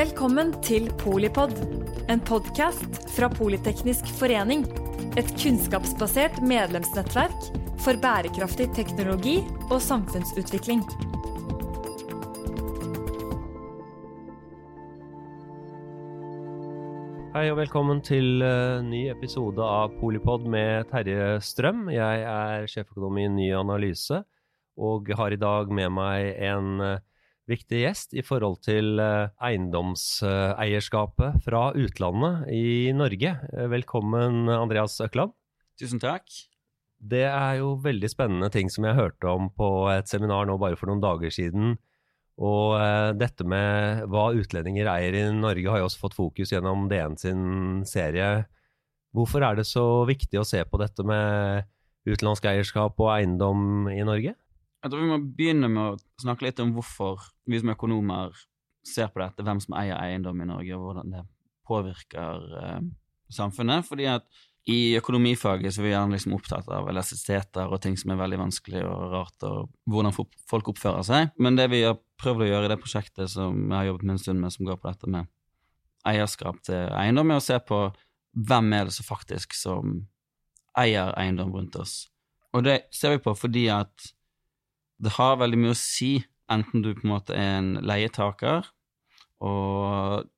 Velkommen til Polipod, en podkast fra Politeknisk forening. Et kunnskapsbasert medlemsnettverk for bærekraftig teknologi og samfunnsutvikling. Hei og velkommen til uh, ny episode av Polipod med Terje Strøm. Jeg er sjeføkonom i Ny Analyse og har i dag med meg en uh, viktig gjest i forhold til uh, eiendomseierskapet fra utlandet i Norge. velkommen, Andreas Økland. Tusen takk. Det er jo veldig spennende ting som jeg hørte om på et seminar nå bare for noen dager siden og uh, dette med hva utlendinger eier i Norge, har jo også fått fokus gjennom DN sin serie. Hvorfor er det så viktig å se på dette med utenlandsk eierskap og eiendom i Norge? Jeg tror vi må begynne med å snakke litt om hvorfor vi som økonomer ser på dette, hvem som eier eiendom i Norge, og hvordan det påvirker uh, samfunnet. Fordi at i økonomifaget så er vi gjerne liksom opptatt av elastisiteter og ting som er veldig vanskelig og rart, og hvordan folk oppfører seg. Men det vi har prøvd å gjøre i det prosjektet som jeg har jobbet med en stund med, som går på dette med eierskap til eiendom, er å se på hvem er det som faktisk som eier eiendom rundt oss. Og det ser vi på fordi at det har veldig mye å si enten du på en måte er en leietaker og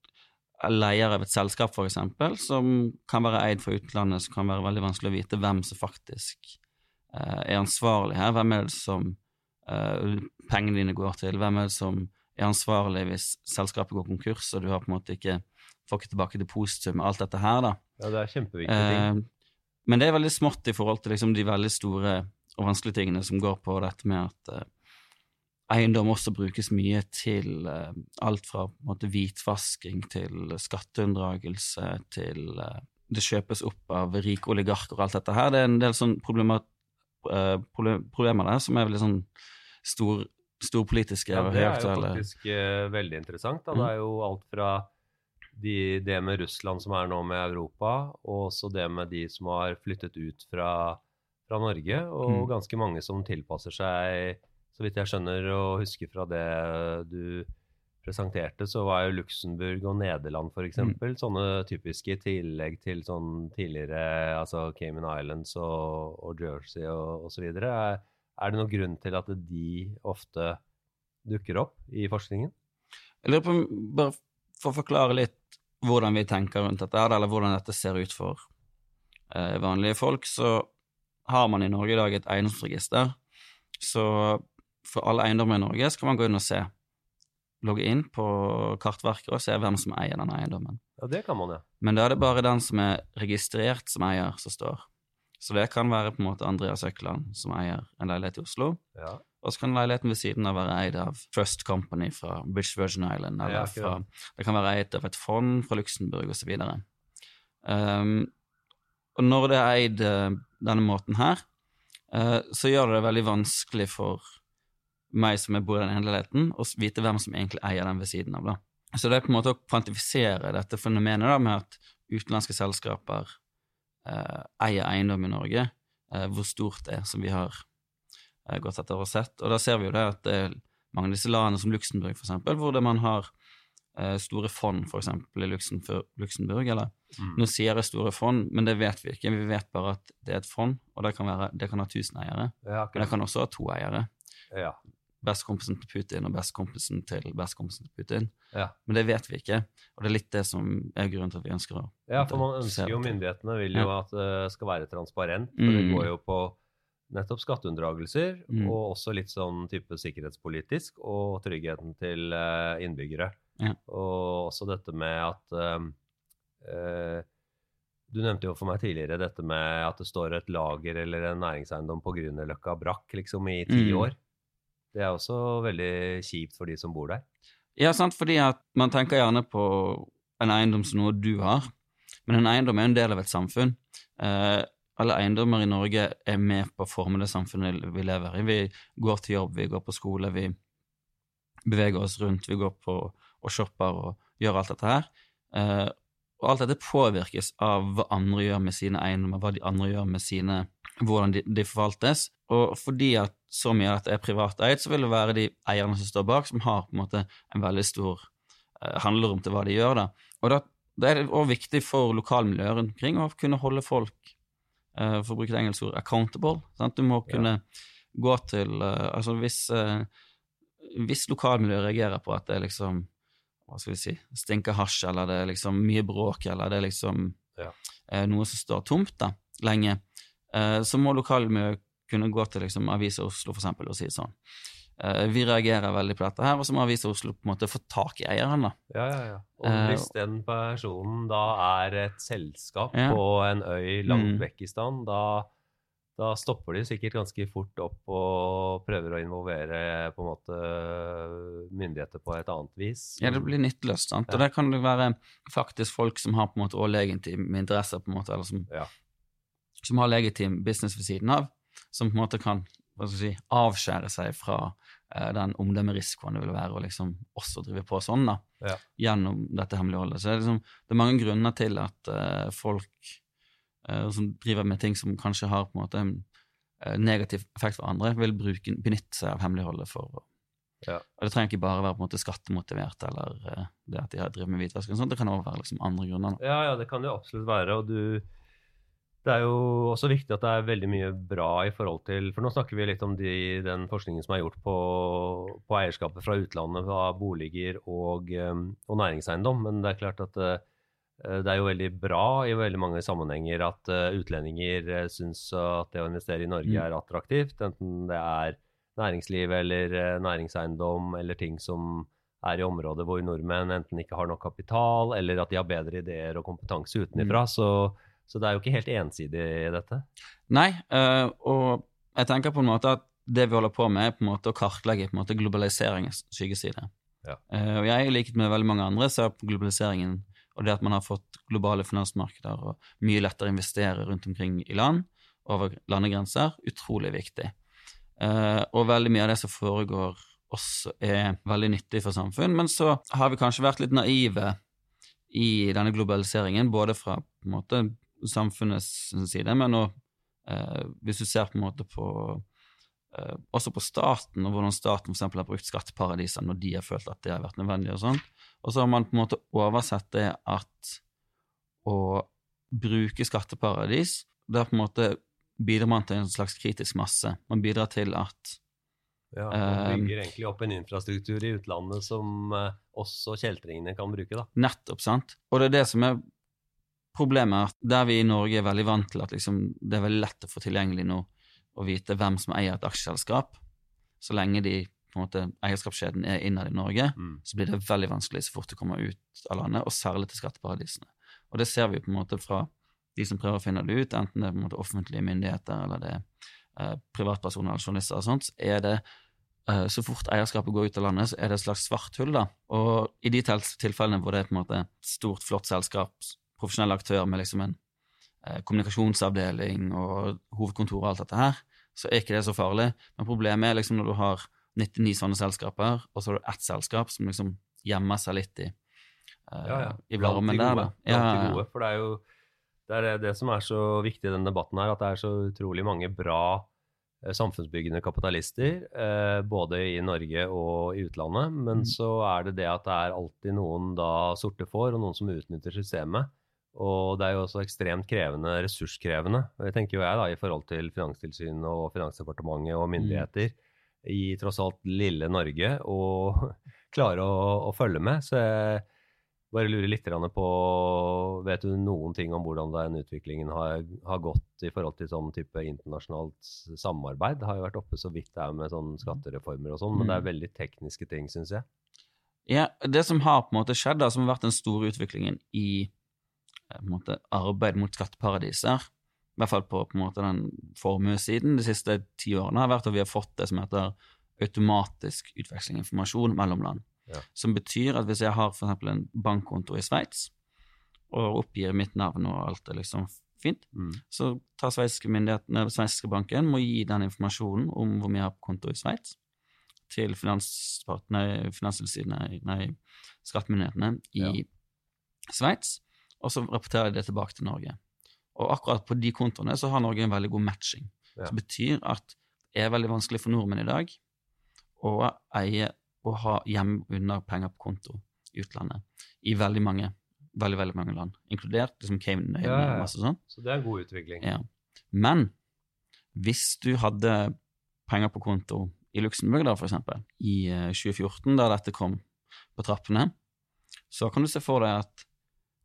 leier av et selskap, f.eks., som kan være eid fra utlandet, så kan være veldig vanskelig å vite hvem som faktisk uh, er ansvarlig her. Hvem er det som uh, pengene dine går til? Hvem er det som er ansvarlig hvis selskapet går konkurs, og du har på en måte ikke får ikke tilbake depositum, alt dette her, da. Ja, det er kjempeviktige ting. Uh, men det er veldig smått i forhold til liksom, de veldig store og vanskelige tingene som går på dette med at eiendom også brukes mye til uh, alt fra måte, hvitvasking til skatteunndragelse til uh, Det kjøpes opp av rike oligarker og alt dette her. Det er en del sånn problemer, uh, problemer der som er veldig sånn stor, storpolitiske ja, og høyaktuelle. Det er jo faktisk veldig interessant. Da. Mm. Det er jo alt fra de, det med Russland som er nå med Europa, og også det med de som har flyttet ut fra, fra Norge, og mm. ganske mange som tilpasser seg så vidt jeg skjønner og husker fra det du presenterte, så var jo Luxembourg og Nederland f.eks. Mm. sånne typiske i tillegg til sånn tidligere altså Cayman Islands og, og Jersey og osv. Er, er det noen grunn til at de ofte dukker opp i forskningen? Jeg lurer på, bare for å forklare litt hvordan vi tenker rundt dette, eller hvordan dette ser ut for eh, vanlige folk, så har man i Norge i dag et eiendomsregister. Så for alle eiendommer i Norge så kan man gå inn og se. Logge inn på Kartverket og se hvem som eier den eiendommen. Ja, det kan man, ja. Men da er det bare den som er registrert som eier, som står. Så det kan være på en måte Andreas Økland som eier en leilighet i Oslo. Ja. Og så kan leiligheten ved siden av være eid av Trust Company fra British Virgin Island. Eller ja, fra, det kan være eid av et fond fra Luxembourg osv. Um, og når det er eid uh, denne måten her, uh, så gjør det det veldig vanskelig for meg som bor i den ene leiligheten, å vite hvem som egentlig eier den ved siden av. da. Så det er på en måte å kvantifisere dette fenomenet da, med at utenlandske selskaper eh, eier eiendom i Norge, eh, hvor stort det er, som vi har eh, gått etter og sett. Og da ser vi jo det at det er mange av disse landene, som Luxembourg eksempel, hvor man har eh, store fond, eksempel i Luxembourg, eller mm. Nå sier jeg store fond, men det vet vi ikke. Vi vet bare at det er et fond, og det kan, være, det kan ha tusen eiere. Ja, men det kan også ha to eiere. Ja bestekompisen til Putin og bestekompisen til bestekompisen til Putin. Ja. Men det vet vi ikke, og det er litt det som er grunnen til at vi ønsker å Ja, for man ønsker jo, myndighetene vil jo at det skal være transparent, for mm. det går jo på nettopp skatteunndragelser, mm. og også litt sånn type sikkerhetspolitisk, og tryggheten til uh, innbyggere. Ja. Og også dette med at uh, uh, du nevnte jo for meg tidligere dette med at det står et lager eller en næringseiendom på Grünerløkka brakk liksom i ti mm. år. Det er også veldig kjipt for de som bor der. Ja, sant, fordi at man tenker gjerne på en eiendom som noe du har, men en eiendom er en del av et samfunn. Eh, alle eiendommer i Norge er med på å forme det samfunnet vi lever i. Vi går til jobb, vi går på skole, vi beveger oss rundt, vi går på og shopper og gjør alt dette her. Eh, og alt dette påvirkes av hva andre gjør med sine eiendommer, hva de andre gjør med sine hvordan de, de, forvaltes. Og fordi at så mye av dette er privateid, så vil det være de eierne som står bak, som har på en måte en veldig stor eh, handlerom til hva de gjør. da. Og da, da er det også viktig for lokalmiljøet rundt omkring å kunne holde folk, Uh, for å bruke det engelsk ord, accountable. Sant? Du må kunne gå til uh, Altså hvis, uh, hvis lokalmiljøet reagerer på at det er liksom hva skal vi si, stinker hasj, eller det er liksom mye bråk, eller det er liksom Ja. eh, noe som står tomt da, lenge, eh, så må lokalmiljøet kunne gå til liksom, Avisa Oslo for eksempel, og si sånn. Eh, vi reagerer veldig på dette her, og så må Avisa Oslo på en måte få tak i eieren. da. Ja, ja, ja. Og Eh, hvis den personen da er et selskap Ja. på en øy langt Mm. vekk i stand, da, da stopper de sikkert ganske fort opp og prøver å involvere på en måte myndigheter på et annet vis. Ja, det blir nytteløst, sant. Og der kan det være faktisk folk som har på en måte også legitime interesser, på en måte, eller som, Ja. som har legitim business ved siden av, som på en måte kan hva skal si, avskjære seg fra eh, den omdømmerisikoen det vil være å liksom også drive på sånn, da, Ja. gjennom dette hemmeligholdet. Så det er, liksom, det er mange grunner til at eh, folk eh, som driver med ting som kanskje har på en måte en eh, negativ effekt for andre, vil bruke, benytte seg av hemmeligholdet for Ja. og det trenger ikke bare være på en måte skattemotivert eller eh, det at de har drevet med hvitvask. Det kan også være liksom andre grunner. Ja, ja, det kan det absolutt være. Og du Det er jo også viktig at det er veldig mye bra i forhold til For nå snakker vi litt om de, den forskningen som er gjort på, på eierskapet fra utlandet av boliger og, og næringseiendom. Men det er klart at det er jo veldig bra i veldig mange sammenhenger at eh, utlendinger uh, syns at det å investere i Norge Mm. er attraktivt. Enten det er næringsliv eller eh, næringseiendom eller ting som er i områder hvor nordmenn enten ikke har nok kapital, eller at de har bedre ideer og kompetanse utenfra. Så, så det er jo ikke helt ensidig, i dette. Nei, eh, og jeg tenker på en måte at det vi holder på med, er på en måte å kartlegge på en måte globaliseringens skyggeside. Ja. Eh, og jeg, i likhet med veldig mange andre, ser på globaliseringen og det at man har fått globale finansmarkeder og mye lettere å investere rundt omkring i land, over landegrenser, utrolig viktig. Uh, og veldig mye av det som foregår også er veldig nyttig for samfunn, men så har vi kanskje vært litt naive i denne globaliseringen, både fra på en måte samfunnets side, men òg eh, hvis du ser på en måte på eh, også på staten, og hvordan staten f.eks. har brukt skatteparadiser når de har følt at det har vært nødvendig, og sånn. Og så har man på en måte oversett det at å bruke skatteparadis, der på en måte bidrar man til en slags kritisk masse. Man bidrar til at Ja, Man Eh, bygger egentlig opp en infrastruktur i utlandet som eh, også kjeltringene kan bruke. da. Nettopp, sant? Og det er det som er problemet, at der vi i Norge er veldig vant til at liksom, det er veldig lett å få tilgjengelig nå å vite hvem som eier et aksjeselskap, så lenge de på en måte, eierskapskjeden er innad i Norge, Mm. så blir det veldig vanskelig så fort du kommer ut av landet, og særlig til skatteparadisene. Og det ser vi på en måte fra de som prøver å finne det ut, enten det er på en måte offentlige myndigheter eller det er eh, privatpersoner eller journalister og sånt, så er det eh, så fort eierskapet går ut av landet, så er det et slags svart hull. da. Og i de tilfellene hvor det er på en måte et stort, flott selskap, profesjonell aktør med liksom en kommunikasjonsavdeling og hovedkontor og alt dette her, så er ikke det så farlig. Men problemet er liksom når du har 99 sånne selskaper, og så har du ett selskap som liksom gjemmer seg litt i, eh, Ja, ja. i varmen der, da. Ja, ja, gode. For det er jo det, er det, det som er så viktig i denne debatten, her, at det er så utrolig mange bra eh, samfunnsbyggende kapitalister, eh, både i Norge og i utlandet. Men Mm. så er det det at det er alltid noen da sorte får, og noen som utnytter systemet. Og det er jo også ekstremt krevende, ressurskrevende. Det tenker jo jeg da, i forhold til Finanstilsynet og Finansdepartementet og myndigheter i tross alt lille Norge, og klare å, å følge med. Så jeg bare lurer litt på Vet du noen ting om hvordan den utviklingen har, har gått i forhold til sånn type internasjonalt samarbeid? Det har jo vært oppe så vidt det er med sånn skattereformer og sånn, men det er veldig tekniske ting, syns jeg. Ja, det som har på en måte skjedd, da, som har vært den store utviklingen i måte, arbeid mot skatteparadiser, i hvert fall på, på måte, den formuesiden de siste ti årene, har vært at vi har fått det som heter automatisk utveksling av informasjon mellom land. Ja. Som betyr at hvis jeg har eksempel en bankkonto i Sveits, og oppgir mitt navn og alt er liksom fint, Mm. så tar sveitsiske myndighetene, sveitsiske banken må gi den informasjonen om hvor mye jeg har på konto i Sveits, til finans, nei, Finanstilsynet, nei, skattemyndighetene i Ja. Sveits, og så rapporterer de det tilbake til Norge. Og akkurat på de kontoene så har Norge en veldig god matching. Ja. Som betyr at det er veldig vanskelig for nordmenn i dag å eie og ha hjemme under penger på konto i utlandet i veldig mange veldig, veldig mange land, inkludert liksom Cayman Ja, ja, ja. og masse sånn. Så det er god utvikling. Ja. Men hvis du hadde penger på konto i Luxembourg, da, for eksempel, i eh, 2014, da dette kom på trappene, så kan du se for deg at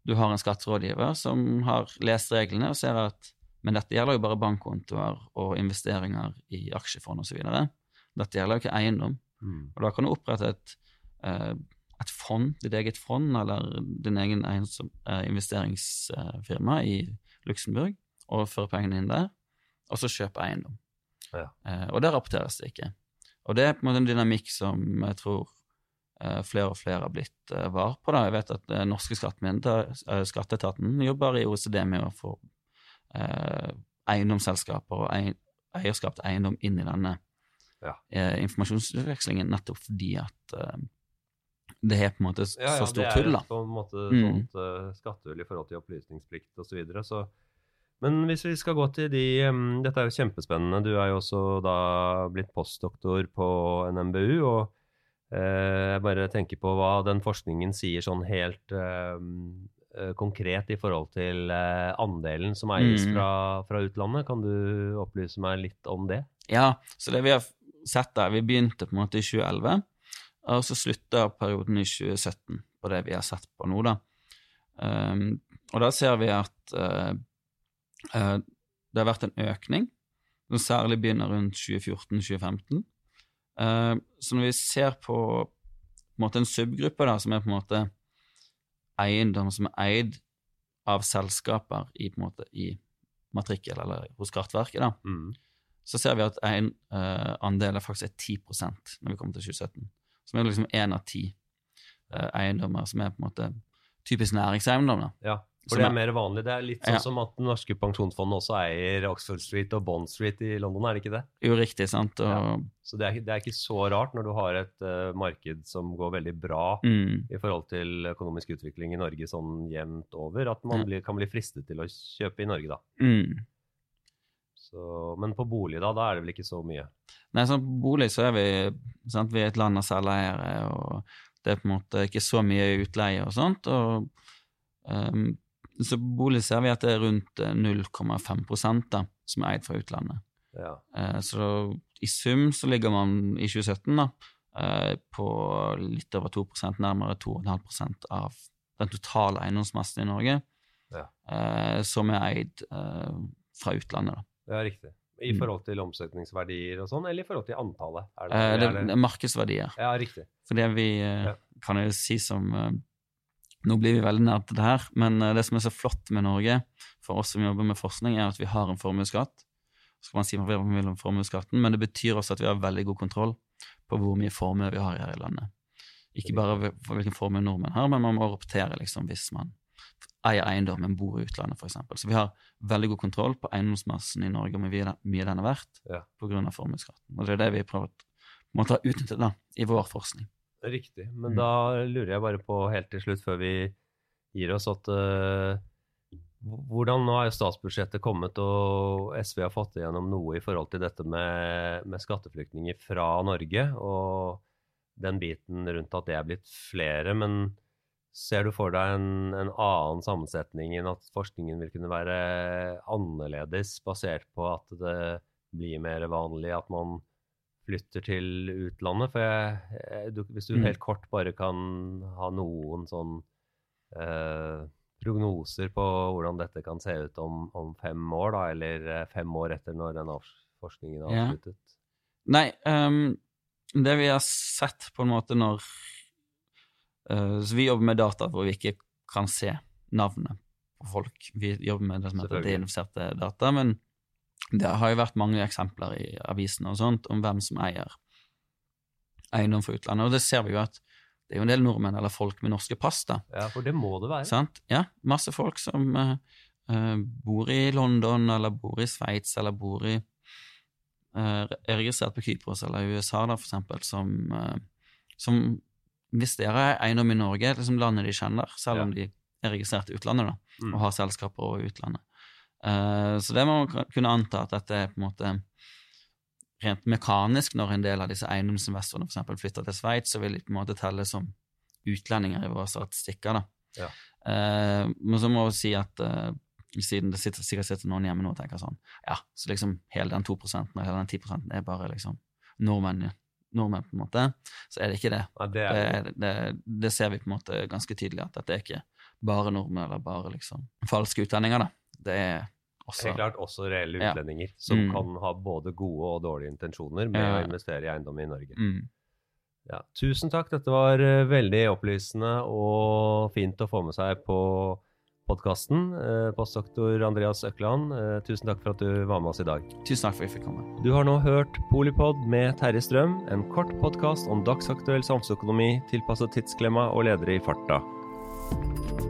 du har en skatterådgiver som har lest reglene og ser at men dette gjelder jo bare bankkontoer og investeringer i aksjefond osv. Dette gjelder jo ikke eiendom. Mm. Og da kan du opprette et, eh, et fond, ditt eget fond, eller din egen eh, investeringsfirma i Luxembourg, føre pengene inn der, og så kjøpe eiendom. Ja. Eh, og det rapporteres det ikke. Og det er på en måte en dynamikk som jeg tror flere og flere har blitt eh, var på. da. Jeg vet at eh, norske eh, skatteetaten jobber i OECD med å få eh, eiendomsselskaper og ei, eierskap til eiendom inn i denne Ja. eh, informasjonsutvekslingen, nettopp fordi at eh, det er på en måte Ja, ja, så Ja, det er på en måte Mm. sånt uh, skattehull i forhold til opplysningsplikt osv. Så videre, så Men hvis vi skal gå til de um, Dette er jo kjempespennende. Du er jo også da blitt postdoktor på NMBU. og eh, jeg bare tenker på hva den forskningen sier sånn helt eh, konkret i forhold til eh, andelen som eies Mm. fra, fra utlandet. Kan du opplyse meg litt om det? Ja, så det vi har sett der, vi begynte på en måte i 2011, og så slutta perioden i 2017 på det vi har sett på nå, da. Um, og da ser vi at uh, uh, det har vært en økning, som særlig begynner rundt 2014-2015. Eh, så når vi ser på, på en, måte en subgruppe da, som er på en måte eiendom som er eid av selskaper i, på en måte, i matrikkel eller hos Kartverket, da, Mm. så ser vi at en uh, andel er faktisk er 10% når vi kommer til 2017. Som er liksom én av ti uh, eiendommer som er på en måte typisk næringseiendom. da. Ja, for det er- er mer vanlig. Det er litt sånn Ja. som at det norske pensjonsfondet også eier Oxford Street og Bond Street i London, er det ikke det? Jo, riktig, sant? Og, Ja. Så det er, det er ikke så rart når du har et uh, marked som går veldig bra mm, i forhold til økonomisk utvikling i Norge sånn jevnt over, at man blir, kan bli fristet til å kjøpe i Norge, da. mm. Så, men på bolig, da, da er det vel ikke så mye? Nei, sånn, på bolig så er vi sant? Vi er et land av selveiere, og det er på en måte ikke så mye utleie og sånt. og ehm, Så bolig ser vi at det er rundt eh, 0,5 da, som er eid fra utlandet. Ja. Eh, Så i sum så ligger man i 2017 da, eh, på litt over 2% nærmere 2,5% av den totale eiendomsmassen i Norge, Ja. eh, som er eid eh, fra utlandet. da. ja, riktig. I forhold til omsetningsverdier og sånn, eller i forhold til antallet? Er Eh, Det er er markedsverdier. Ja, riktig. For det vi eh, Ja. kan jo si som eh, Nå blir vi veldig nær til det her, men eh, det som er så flott med Norge, for oss som jobber med forskning, er at vi har en formuesskatt. Så kan man si hva man vil om formuesskatten, men det betyr også at vi har veldig god kontroll på hvor mye formue vi har her i landet. Ikke bare hvilken formue nordmenn har, men man må rapportere liksom, hvis man eier eiendom, men bor i utlandet, f.eks. Så vi har veldig god kontroll på eiendomsmassen i Norge hvor mye den er verdt Ja. pga. formuesskatten. Og det er det vi prøver å da, i vår forskning. Riktig. Men Mm. da lurer jeg bare på helt til slutt, før vi gir oss, at uh, hvordan Nå er statsbudsjettet kommet, og SV har fått igjennom noe i forhold til dette med, med skatteflyktninger fra Norge, og den biten rundt at det er blitt flere. Men ser du for deg en, en annen sammensetning enn at forskningen vil kunne være annerledes, basert på at det blir mer vanlig at man flytter til utlandet? For jeg, jeg, du, hvis du Mm. helt kort bare kan ha noen sånn eh, prognoser på hvordan dette kan se ut om, om fem år, da, eller eh, fem år etter når den forskningen er Ja. Nei, um, det vi har sett på en måte når uh, Så vi jobber med data hvor vi ikke kan se navnet på folk. Vi jobber med det som heter deinfiserte data, men det har jo vært mange eksempler i avisene og sånt om hvem som eier eiendom for utlandet, og det ser vi jo at det er jo en del nordmenn eller folk med norske pass, da. Ja, for det må det være. Sant? Ja, masse folk som uh, eh, bor i London, eller bor i Sveits, eller bor i uh, Er registrert på Kypros eller USA, da, for eksempel, som, uh, som Hvis dere er eiendom i Norge, liksom landet de kjenner, selv om de er registrert i utlandet, da, Mm. og har selskaper over i utlandet. Eh, så det må man kunne anta at dette er på en måte rent mekanisk når en del av disse eiendomsinvestorene eksempel flytter til Sveits, så vil de på en måte telle som utlendinger i våre statistikker. da. Ja. Uh, men så må vi si at uh, siden det sitter, sikkert sitter noen hjemme nå og tenker sånn Ja, så liksom hele den 2 og hele den 10% er bare liksom nordmenn, nordmenn, på en måte. Så er det ikke det. Ja, det er, Det, det, det ser vi på en måte ganske tydelig, at dette er ikke bare nordmenn eller bare liksom falske utlendinger. da. Det er også helt klart også reelle Ja. utlendinger som Mm. kan ha både gode og dårlige intensjoner med Ja. å investere i eiendom i Norge. mm, Ja, tusen takk. Dette var eh, veldig opplysende og fint å få med seg på podkasten. Eh, postdoktor Andreas Økland, eh, tusen takk for at du var med oss i dag. Tusen takk for at vi fikk komme. Du har nå hørt Polipod med Terje Strøm, en kort podkast om dagsaktuell samfunnsøkonomi tilpasset tidsklemma og ledere i farta.